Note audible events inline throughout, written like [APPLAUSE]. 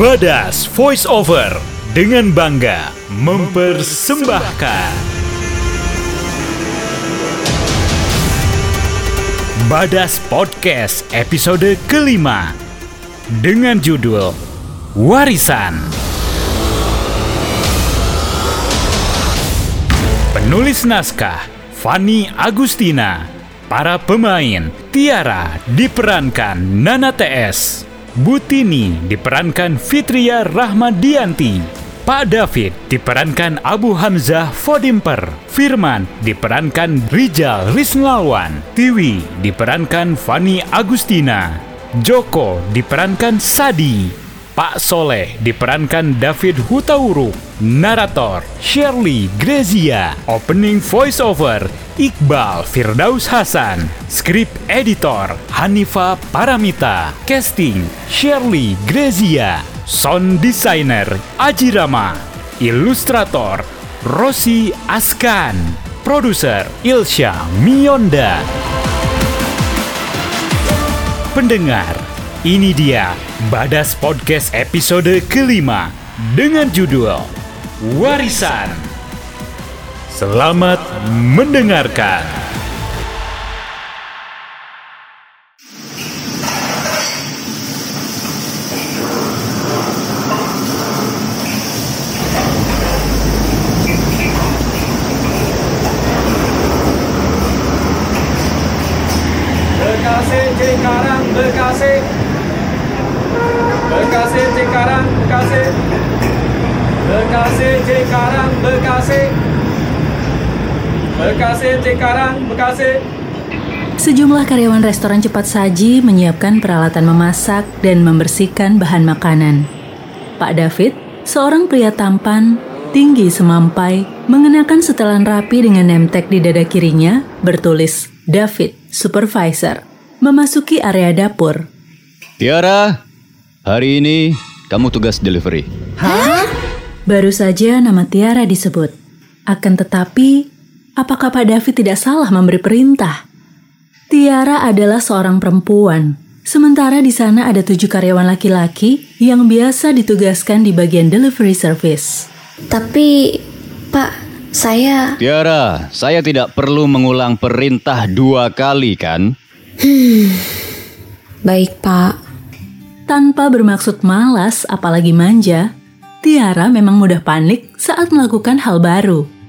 Badas Voice Over dengan bangga mempersembahkan Badas Podcast episode kelima dengan judul Warisan. Penulis naskah Fanny Agustina. Para pemain Tiara diperankan Nana TS. Butini diperankan Fitria Rahmadianti. Pak David diperankan Abu Hamzah Fodimper. Firman diperankan Rijal Risnalwan. Tiwi diperankan Fanny Agustina. Joko diperankan Sadi. Pak Soleh diperankan David Hutauruk. Narator Shirley Grezia. Opening voiceover Iqbal Firdaus Hasan. Skrip editor Hanifa Paramita. Casting Shirley Grezia. Sound designer Ajirama. Ilustrator Rosi Askan. Produser Ilsha Mionda. Pendengar, ini dia Badas Podcast episode kelima dengan judul Warisan. Selamat mendengarkan. Bekasi Cikarang Bekasi Bekasi Cikarang Bekasi Bekasi Cikarang Bekasi Bekasi Cikarang Bekasi Sejumlah karyawan restoran cepat saji menyiapkan peralatan memasak dan membersihkan bahan makanan. Pak David, seorang pria tampan, tinggi semampai, mengenakan setelan rapi dengan tag di dada kirinya, bertulis David, Supervisor, memasuki area dapur. Tiara, hari ini kamu tugas delivery. Baru saja nama Tiara disebut. Akan tetapi, apakah Pak David tidak salah memberi perintah? Tiara adalah seorang perempuan, sementara di sana ada tujuh karyawan laki-laki yang biasa ditugaskan di bagian delivery service. Tapi, Pak, saya Tiara, saya tidak perlu mengulang perintah dua kali kan? baik, Pak. Tanpa bermaksud malas, apalagi manja, Tiara memang mudah panik saat melakukan hal baru.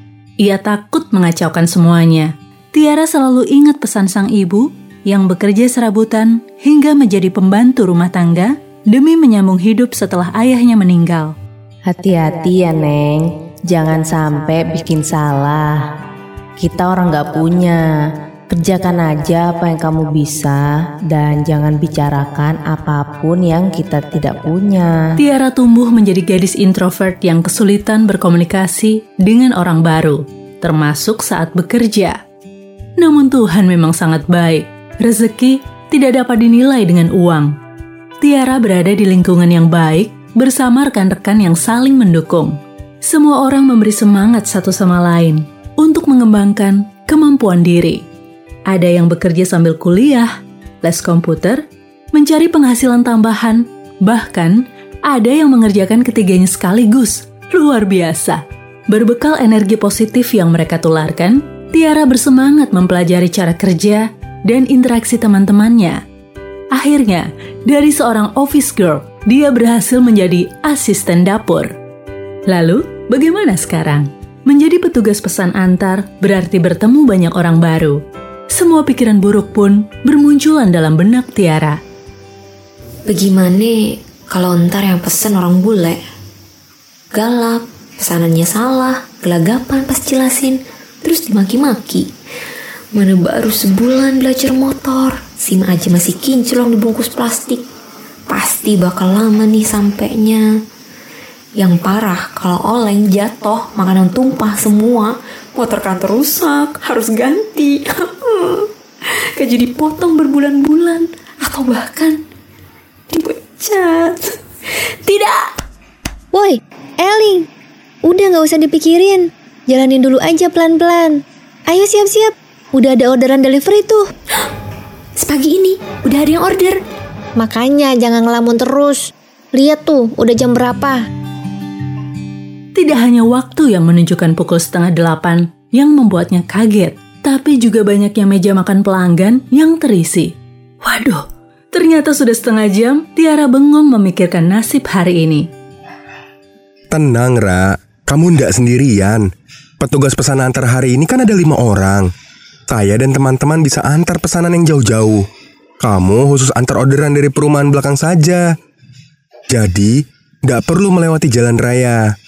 Ia takut mengacaukan semuanya. Tiara selalu ingat pesan sang ibu yang bekerja serabutan hingga menjadi pembantu rumah tangga demi menyambung hidup setelah ayahnya meninggal. Hati-hati ya Neng, jangan sampai bikin salah. Kita orang gak punya. Kerjakan aja apa yang kamu bisa dan jangan bicarakan apa pun yang kita tidak punya. Tiara tumbuh menjadi gadis introvert yang kesulitan berkomunikasi dengan orang baru, termasuk saat bekerja. Namun Tuhan memang sangat baik. Rezeki tidak dapat dinilai dengan uang. Tiara berada di lingkungan yang baik bersama rekan-rekan yang saling mendukung. Semua orang memberi semangat satu sama lain untuk mengembangkan kemampuan diri. Ada yang bekerja sambil kuliah, les komputer, mencari penghasilan tambahan, bahkan ada yang mengerjakan ketiganya sekaligus. Luar biasa. Berbekal energi positif yang mereka tularkan, Tiara bersemangat mempelajari cara kerja dan interaksi teman-temannya. Akhirnya, dari seorang office girl, dia berhasil menjadi asisten dapur. Lalu, bagaimana sekarang? Menjadi petugas pesan antar berarti bertemu banyak orang baru. Semua pikiran buruk pun bermunculan dalam benak Tiara. Bagaimana kalau ntar yang pesen orang bule? Galak, pesanannya salah, gelagapan pas jelasin, terus dimaki-maki. Mana baru sebulan belajar motor, SIM aja masih kinclong dibungkus plastik. Pasti bakal lama nih sampainya. Yang parah kalau oleng jatuh, makanan tumpah semua, motor kantor rusak, harus ganti. [LAUGHS] Gaji dipotong berbulan-bulan atau bahkan dipecat. Tidak. Woi, Eling, udah nggak usah dipikirin. Jalanin dulu aja pelan-pelan. Ayo siap-siap, udah ada orderan delivery tuh. Sepagi ini udah ada yang order. Makanya jangan ngelamun terus. Lihat tuh, udah jam berapa? Tidak hanya waktu yang menunjukkan pukul setengah delapan yang membuatnya kaget, tapi juga banyaknya meja makan pelanggan yang terisi. Waduh, ternyata sudah setengah jam Tiara bengong memikirkan nasib hari ini. Tenang, Ra. Kamu ndak sendirian. Petugas pesanan antar hari ini kan ada lima orang. Saya dan teman-teman bisa antar pesanan yang jauh-jauh. Kamu khusus antar orderan dari perumahan belakang saja. Jadi, ndak perlu melewati jalan raya.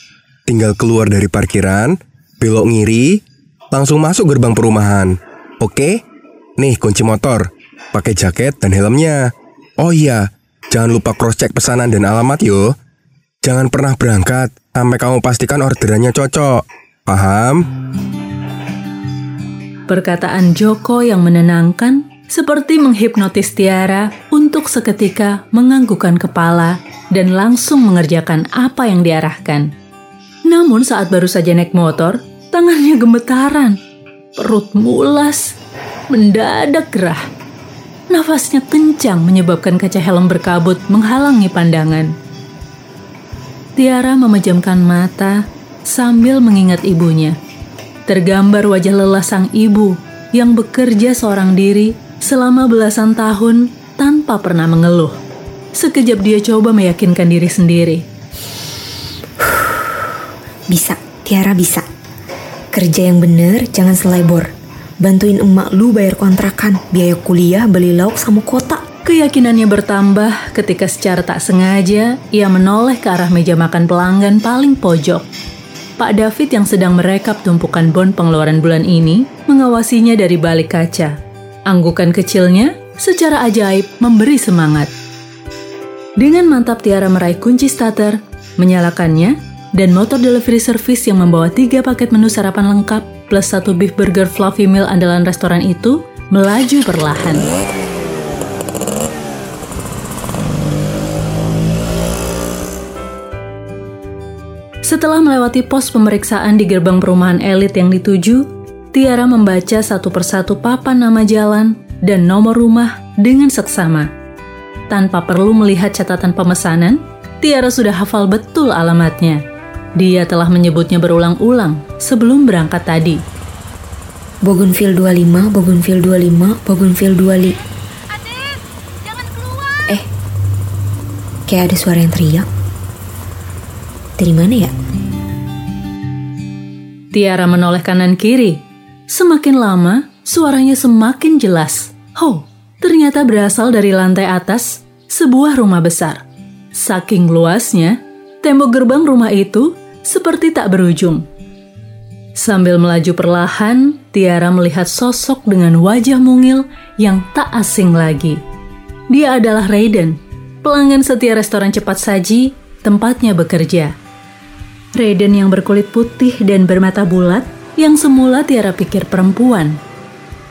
Tinggal keluar dari parkiran, belok ngiri, langsung masuk gerbang perumahan. Oke? Nih kunci motor, pakai jaket dan helmnya. Oh iya, jangan lupa cross-check pesanan dan alamat yo. Jangan pernah berangkat sampai kamu pastikan orderannya cocok. Paham? Perkataan Joko yang menenangkan seperti menghipnotis Tiara untuk seketika menganggukkan kepala dan langsung mengerjakan apa yang diarahkan. Namun saat baru saja naik motor, tangannya gemetaran, perut mulas, mendadak gerah. Nafasnya kencang menyebabkan kaca helm berkabut menghalangi pandangan. Tiara memejamkan mata sambil mengingat ibunya. Tergambar wajah lelah sang ibu yang bekerja seorang diri selama belasan tahun tanpa pernah mengeluh. Sekejap dia coba meyakinkan diri sendiri. Bisa, Tiara bisa. Kerja yang bener, jangan selebor. Bantuin emak lu bayar kontrakan, biaya kuliah, beli lauk sama kotak. Keyakinannya bertambah ketika secara tak sengaja ia menoleh ke arah meja makan pelanggan paling pojok. Pak David yang sedang merekap tumpukan bon pengeluaran bulan ini mengawasinya dari balik kaca. Anggukan kecilnya secara ajaib memberi semangat. Dengan mantap Tiara meraih kunci starter, menyalakannya, dan motor delivery service yang membawa tiga paket menu sarapan lengkap plus satu beef burger fluffy meal andalan restoran itu melaju perlahan. Setelah melewati pos pemeriksaan di gerbang perumahan elit yang dituju, Tiara membaca satu persatu papan nama jalan dan nomor rumah dengan seksama. Tanpa perlu melihat catatan pemesanan, Tiara sudah hafal betul alamatnya. Dia telah menyebutnya berulang-ulang sebelum berangkat tadi. Bougainville 25, Bougainville 25, Bougainville 25. Eh, kayak ada suara yang teriak. Dari mana ya? Tiara menoleh kanan kiri. Semakin lama, suaranya semakin jelas. Oh, ternyata berasal dari lantai atas sebuah rumah besar. Saking luasnya, tembok gerbang rumah itu seperti tak berujung. Sambil melaju perlahan, Tiara melihat sosok dengan wajah mungil yang tak asing lagi. Dia adalah Raiden, pelanggan setia restoran cepat saji tempatnya bekerja. Raiden yang berkulit putih dan bermata bulat yang semula Tiara pikir perempuan.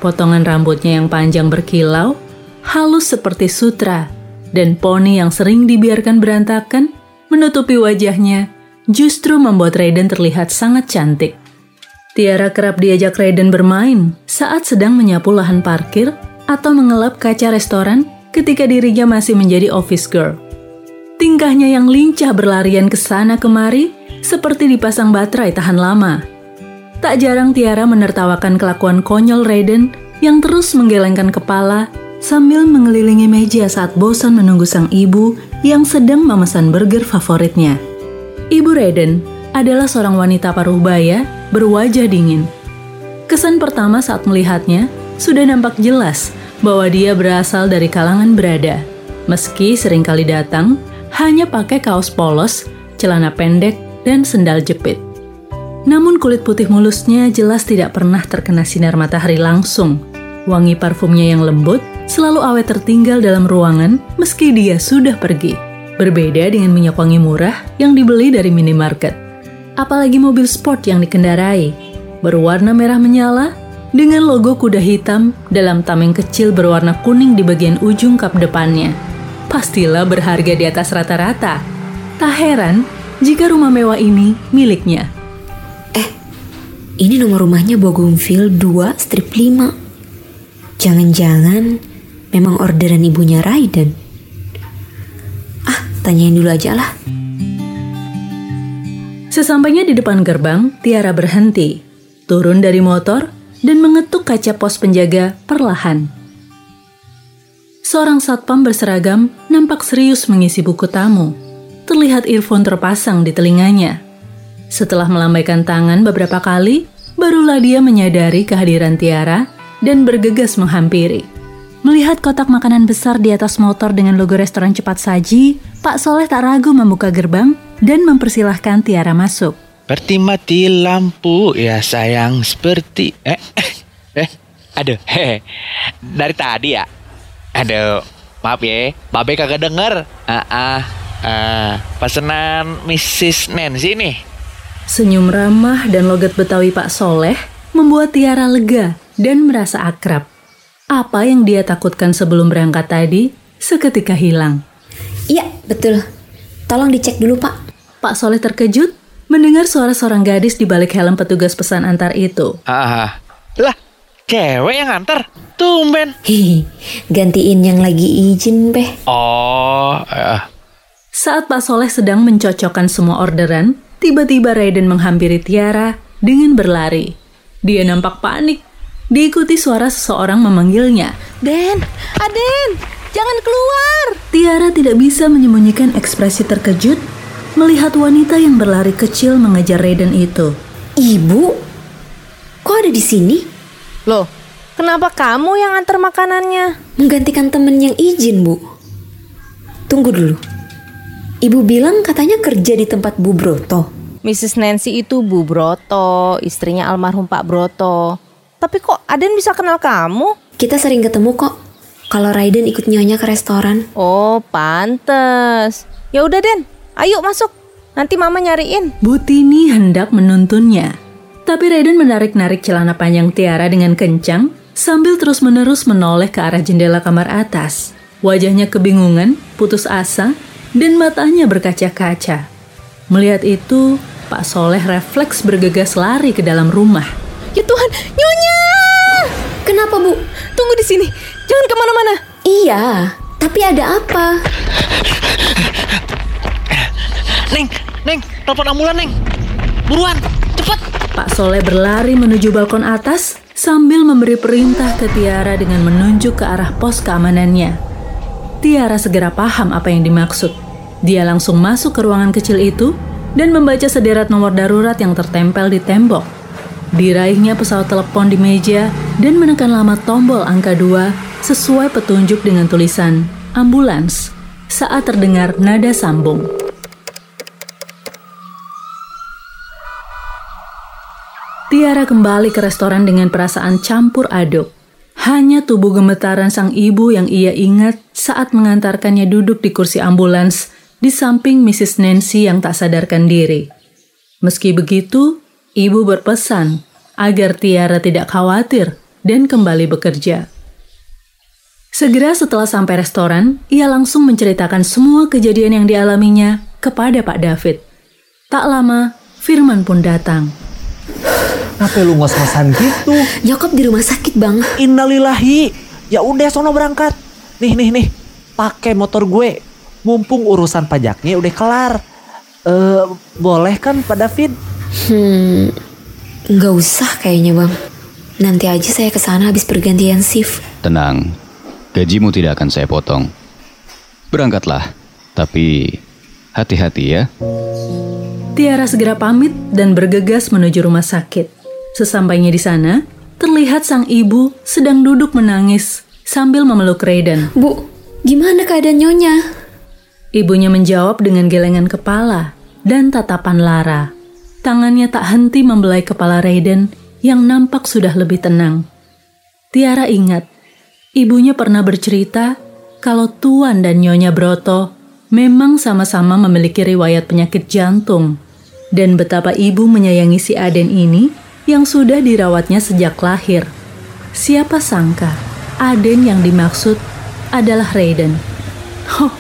Potongan rambutnya yang panjang berkilau, halus seperti sutra, dan poni yang sering dibiarkan berantakan menutupi wajahnya justru membuat Raiden terlihat sangat cantik. Tiara kerap diajak Raiden bermain saat sedang menyapu lahan parkir atau mengelap kaca restoran ketika dirinya masih menjadi office girl. Tingkahnya yang lincah berlarian ke sana kemari seperti dipasang baterai tahan lama. Tak jarang Tiara menertawakan kelakuan konyol Raiden yang terus menggelengkan kepala sambil mengelilingi meja saat bosan menunggu sang ibu yang sedang memesan burger favoritnya. Ibu Raiden adalah seorang wanita paruh baya berwajah dingin. Kesan pertama saat melihatnya sudah nampak jelas bahwa dia berasal dari kalangan berada. Meski sering kali datang, hanya pakai kaos polos, celana pendek, dan sendal jepit. Namun kulit putih mulusnya jelas tidak pernah terkena sinar matahari langsung. Wangi parfumnya yang lembut selalu awet tertinggal dalam ruangan meski dia sudah pergi. Berbeda dengan minyak wangi murah yang dibeli dari minimarket. Apalagi mobil sport yang dikendarai, berwarna merah menyala dengan logo kuda hitam dalam tameng kecil berwarna kuning di bagian ujung kap depannya. Pastilah berharga di atas rata-rata. Tak heran jika rumah mewah ini miliknya. Eh, ini nomor rumahnya Bougainville 2 strip 5. Jangan-jangan memang orderan ibunya Raiden. Tanyain dulu aja lah. Sesampainya di depan gerbang, Tiara berhenti, turun dari motor, dan mengetuk kaca pos penjaga perlahan. Seorang satpam berseragam nampak serius mengisi buku tamu. Terlihat earphone terpasang di telinganya. Setelah melambaikan tangan beberapa kali, barulah dia menyadari kehadiran Tiara dan bergegas menghampiri. Melihat kotak makanan besar di atas motor dengan logo restoran cepat saji, Pak Soleh tak ragu membuka gerbang dan mempersilahkan Tiara masuk. Seperti mati lampu. Ya sayang. Seperti eh eh, eh. Aduh hehe. Dari tadi ya? Aduh maaf ya. Babe kagak denger. Ah ah ah. Pesanan Mrs. Nancy nih. Senyum ramah dan logat Betawi Pak Soleh membuat Tiara lega dan merasa akrab. Apa yang dia takutkan sebelum berangkat tadi seketika hilang. Iya, betul. Tolong dicek dulu, Pak. Pak Soleh terkejut mendengar suara seorang gadis di balik helm petugas pesan antar itu. ah lah cewek yang nganter tumben Hihi, gantiin yang lagi izin, Beh. oh eh, Saat Pak Soleh sedang mencocokkan semua orderan, tiba-tiba Raiden menghampiri Tiara dengan berlari. Dia nampak panik. Diikuti suara seseorang memanggilnya. Den, Aden, jangan keluar. Tiara tidak bisa menyembunyikan ekspresi terkejut melihat wanita yang berlari kecil mengejar Raiden itu. Ibu? Kok ada di sini? Loh, kenapa kamu yang antar makanannya? Menggantikan temen yang izin, Bu. Tunggu dulu. Ibu bilang katanya kerja di tempat Bu Broto. Mrs. Nancy itu Bu Broto, istrinya almarhum Pak Broto. Tapi kok Aden bisa kenal kamu? Kita sering ketemu kok. Kalau Raiden ikut nyonya ke restoran. Oh, pantes. Ya udah Den, ayo masuk. Nanti mama nyariin. Bu Tini hendak menuntunnya. Tapi Raiden menarik-narik celana panjang Tiara dengan kencang sambil terus-menerus menoleh ke arah jendela kamar atas. Wajahnya kebingungan, putus asa, dan matanya berkaca-kaca. Melihat itu, Pak Soleh refleks bergegas lari ke dalam rumah. Ya Tuhan, Nyonya! Kenapa, Bu? Tunggu di sini, jangan ke mana-mana. Iya, tapi ada apa? Neng Neng telepon ambulan Neng buruan cepet Pak Soleh berlari menuju balkon atas sambil memberi perintah ke Tiara dengan menunjuk ke arah pos keamanannya. Tiara segera paham apa yang dimaksud. Dia langsung masuk ke ruangan kecil itu dan membaca sederet nomor darurat yang tertempel di tembok. Diraihnya pesawat telepon di meja dan menekan lama tombol angka 2 sesuai petunjuk dengan tulisan ambulans saat terdengar nada sambung. Tiara kembali ke restoran dengan perasaan campur aduk. Hanya tubuh gemetaran sang ibu yang ia ingat saat mengantarkannya duduk di kursi ambulans di samping Mrs. Nancy yang tak sadarkan diri. Meski begitu, ibu berpesan agar Tiara tidak khawatir dan kembali bekerja. Segera setelah sampai restoran, ia langsung menceritakan semua kejadian yang dialaminya kepada Pak David. Tak lama, Firman pun datang. Kenapa lu ngos-ngosan gitu? Nyokap di rumah sakit, Bang. Innalillahi. Ya udah sono berangkat. Nih nih nih. Pakai motor gue. Mumpung urusan pajaknya udah kelar. Eh, boleh kan Pak David? Hmm, nggak usah kayaknya, Bang. Nanti aja saya ke sana habis pergantian shift. Tenang, gajimu tidak akan saya potong. Berangkatlah, tapi hati-hati ya. Tiara segera pamit dan bergegas menuju rumah sakit. Sesampainya di sana, terlihat sang ibu sedang duduk menangis sambil memeluk Raiden. Bu, gimana keadaan Nyonya? Ibunya menjawab dengan gelengan kepala dan tatapan lara. Tangannya tak henti membelai kepala Raiden yang nampak sudah lebih tenang. Tiara ingat, ibunya pernah bercerita kalau Tuan dan Nyonya Broto memang sama-sama memiliki riwayat penyakit jantung dan betapa ibu menyayangi si Aden ini yang sudah dirawatnya sejak lahir. Siapa sangka Aden yang dimaksud adalah Raiden. Oh,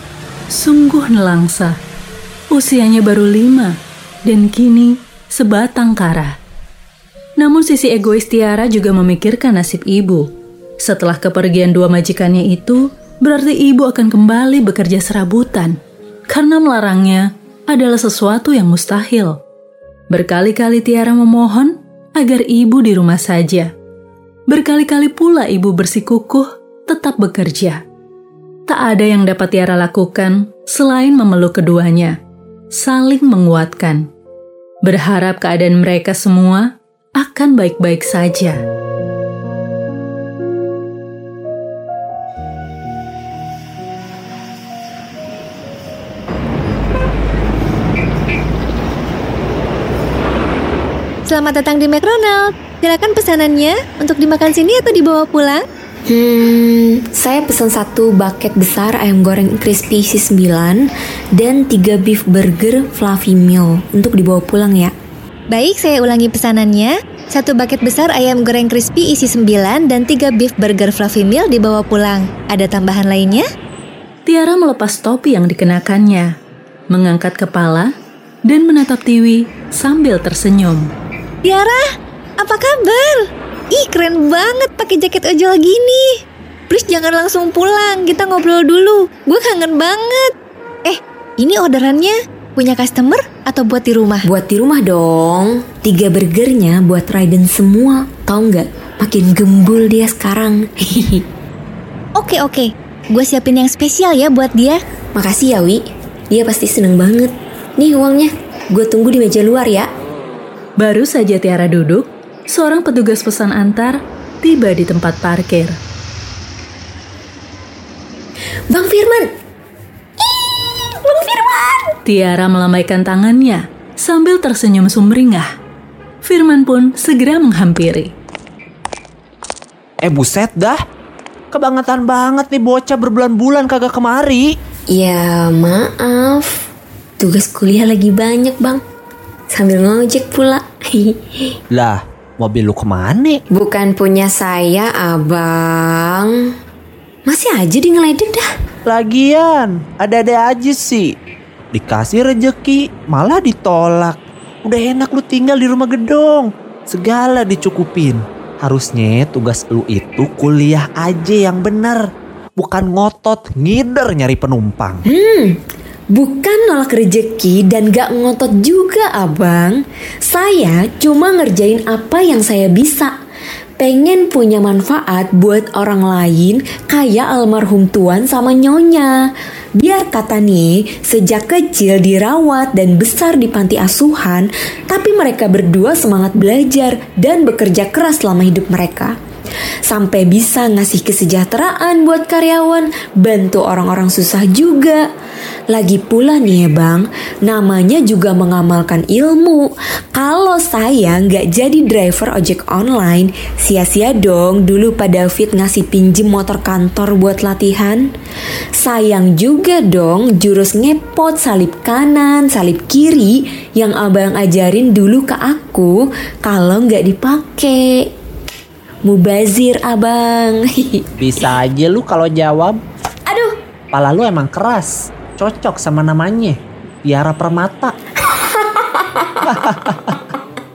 sungguh nelangsa. Usianya baru lima dan kini sebatang kara. Namun sisi egois Tiara juga memikirkan nasib ibu. Setelah kepergian dua majikannya itu, berarti ibu akan kembali bekerja serabutan. karena melarangnya adalah sesuatu yang mustahil. Berkali-kali Tiara memohon agar ibu di rumah saja. Berkali-kali pula ibu bersikukuh tetap bekerja. Tak ada yang dapat Tiara lakukan selain memeluk keduanya, saling menguatkan, berharap keadaan mereka semua akan baik-baik saja. Selamat datang di McDonald. Silakan pesanannya untuk dimakan sini atau dibawa pulang? Hmm, saya pesan satu bucket besar ayam goreng crispy isi 9 dan tiga beef burger fluffy meal untuk dibawa pulang ya. Baik, saya ulangi pesanannya. Satu bucket besar ayam goreng crispy isi 9 dan tiga beef burger fluffy meal dibawa pulang. Ada tambahan lainnya? Tiara melepas topi yang dikenakannya, mengangkat kepala, dan menatap Tiwi sambil tersenyum. Tiara, apa kabar? Ih, keren banget pakai jaket ojol gini. Please jangan langsung pulang, kita ngobrol dulu. Gue kangen banget. Eh, ini orderannya punya customer atau buat di rumah? Buat di rumah dong. Tiga burgernya buat Raiden semua. Tahu nggak? Makin gembul dia sekarang. [LAUGHS] Oke, oke. Gue siapin yang spesial ya buat dia. Makasih ya, Wi. Dia pasti seneng banget. Nih uangnya. Gue tunggu di meja luar ya. Baru saja Tiara duduk, seorang petugas pesan antar tiba di tempat parkir. Bang Firman! Ih, Bang Firman! Tiara melambaikan tangannya sambil tersenyum sumringah. Firman pun segera menghampiri. Eh buset dah. Kebangetan banget nih bocah berbulan-bulan kagak kemari. Ya maaf. Tugas kuliah lagi banyak bang. Sambil ngojek pula. [LAUGHS] Lah, mobil lu ke mana? Bukan punya saya abang. Masih aja di ngeledek dah. Lagian, ada-ada aja sih. Dikasih rejeki, malah ditolak. Udah enak lu tinggal di rumah gedong. Segala dicukupin. Harusnya tugas lu itu kuliah aja yang bener. Bukan ngotot ngider nyari penumpang. Hmm, bukan nolak rejeki dan gak ngotot juga abang. Saya cuma ngerjain apa yang saya bisa. Pengen punya manfaat buat orang lain kayak almarhum tuan sama nyonya. Biar kata nih, sejak kecil dirawat dan besar di panti asuhan, tapi mereka berdua semangat belajar dan bekerja keras selama hidup mereka. Sampai bisa ngasih kesejahteraan buat karyawan, bantu orang-orang susah juga. Lagi pula nih ya bang, namanya juga mengamalkan ilmu. Kalau saya nggak jadi driver ojek online, sia-sia dong dulu Pak David ngasih pinjem motor kantor buat latihan. Sayang juga dong jurus ngepot salib kanan, salib kiri yang abang ajarin dulu ke aku kalau nggak dipakai. Mubazir abang [LAUGHS] Bisa aja lu kalau jawab. Aduh Pala lu emang keras. Cocok sama namanya. Tiara Permata.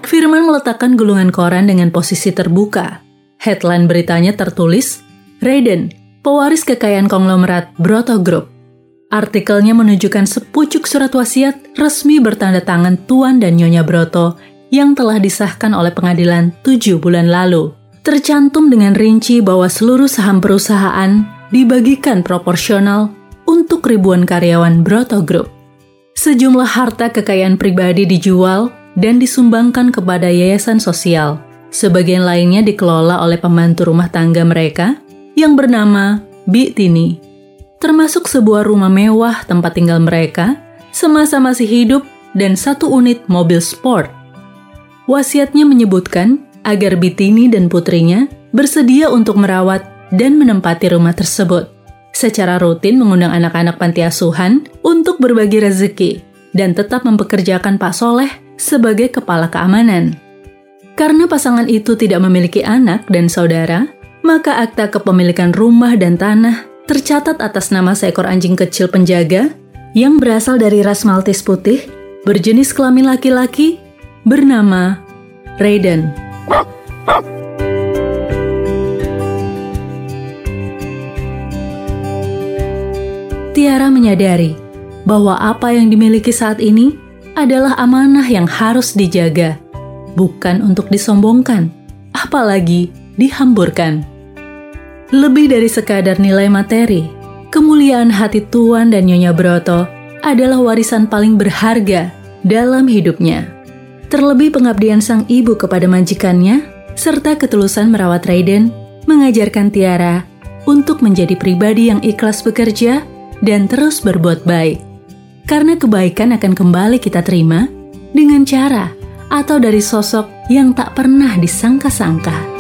Firman meletakkan gulungan koran dengan posisi terbuka. Headline beritanya tertulis, Raiden, pewaris kekayaan konglomerat Broto Group. Artikelnya menunjukkan sepucuk surat wasiat resmi bertanda tangan Tuan dan Nyonya Broto yang telah disahkan oleh pengadilan tujuh bulan lalu. Tercantum dengan rinci bahwa seluruh saham perusahaan dibagikan proporsional untuk ribuan karyawan Broto Group. Sejumlah harta kekayaan pribadi dijual dan disumbangkan kepada yayasan sosial. Sebagian lainnya dikelola oleh pembantu rumah tangga mereka yang bernama Bi Tini. Termasuk sebuah rumah mewah tempat tinggal mereka semasa masih hidup dan satu unit mobil sport. Wasiatnya menyebutkan agar Bitini dan putrinya bersedia untuk merawat dan menempati rumah tersebut. Secara rutin mengundang anak-anak panti asuhan untuk berbagi rezeki dan tetap mempekerjakan Pak Soleh sebagai kepala keamanan. Karena pasangan itu tidak memiliki anak dan saudara, maka akta kepemilikan rumah dan tanah tercatat atas nama seekor anjing kecil penjaga yang berasal dari ras Maltese putih, berjenis kelamin laki-laki, bernama Raiden. Tiara menyadari bahwa apa yang dimiliki saat ini adalah amanah yang harus dijaga, bukan untuk disombongkan, apalagi dihamburkan. Lebih dari sekadar nilai materi, kemuliaan hati Tuan dan Nyonya Broto adalah warisan paling berharga dalam hidupnya. Terlebih pengabdian sang ibu kepada majikannya, serta ketulusan merawat Raiden, mengajarkan Tiara untuk menjadi pribadi yang ikhlas bekerja dan terus berbuat baik. Karena kebaikan akan kembali kita terima dengan cara atau dari sosok yang tak pernah disangka-sangka.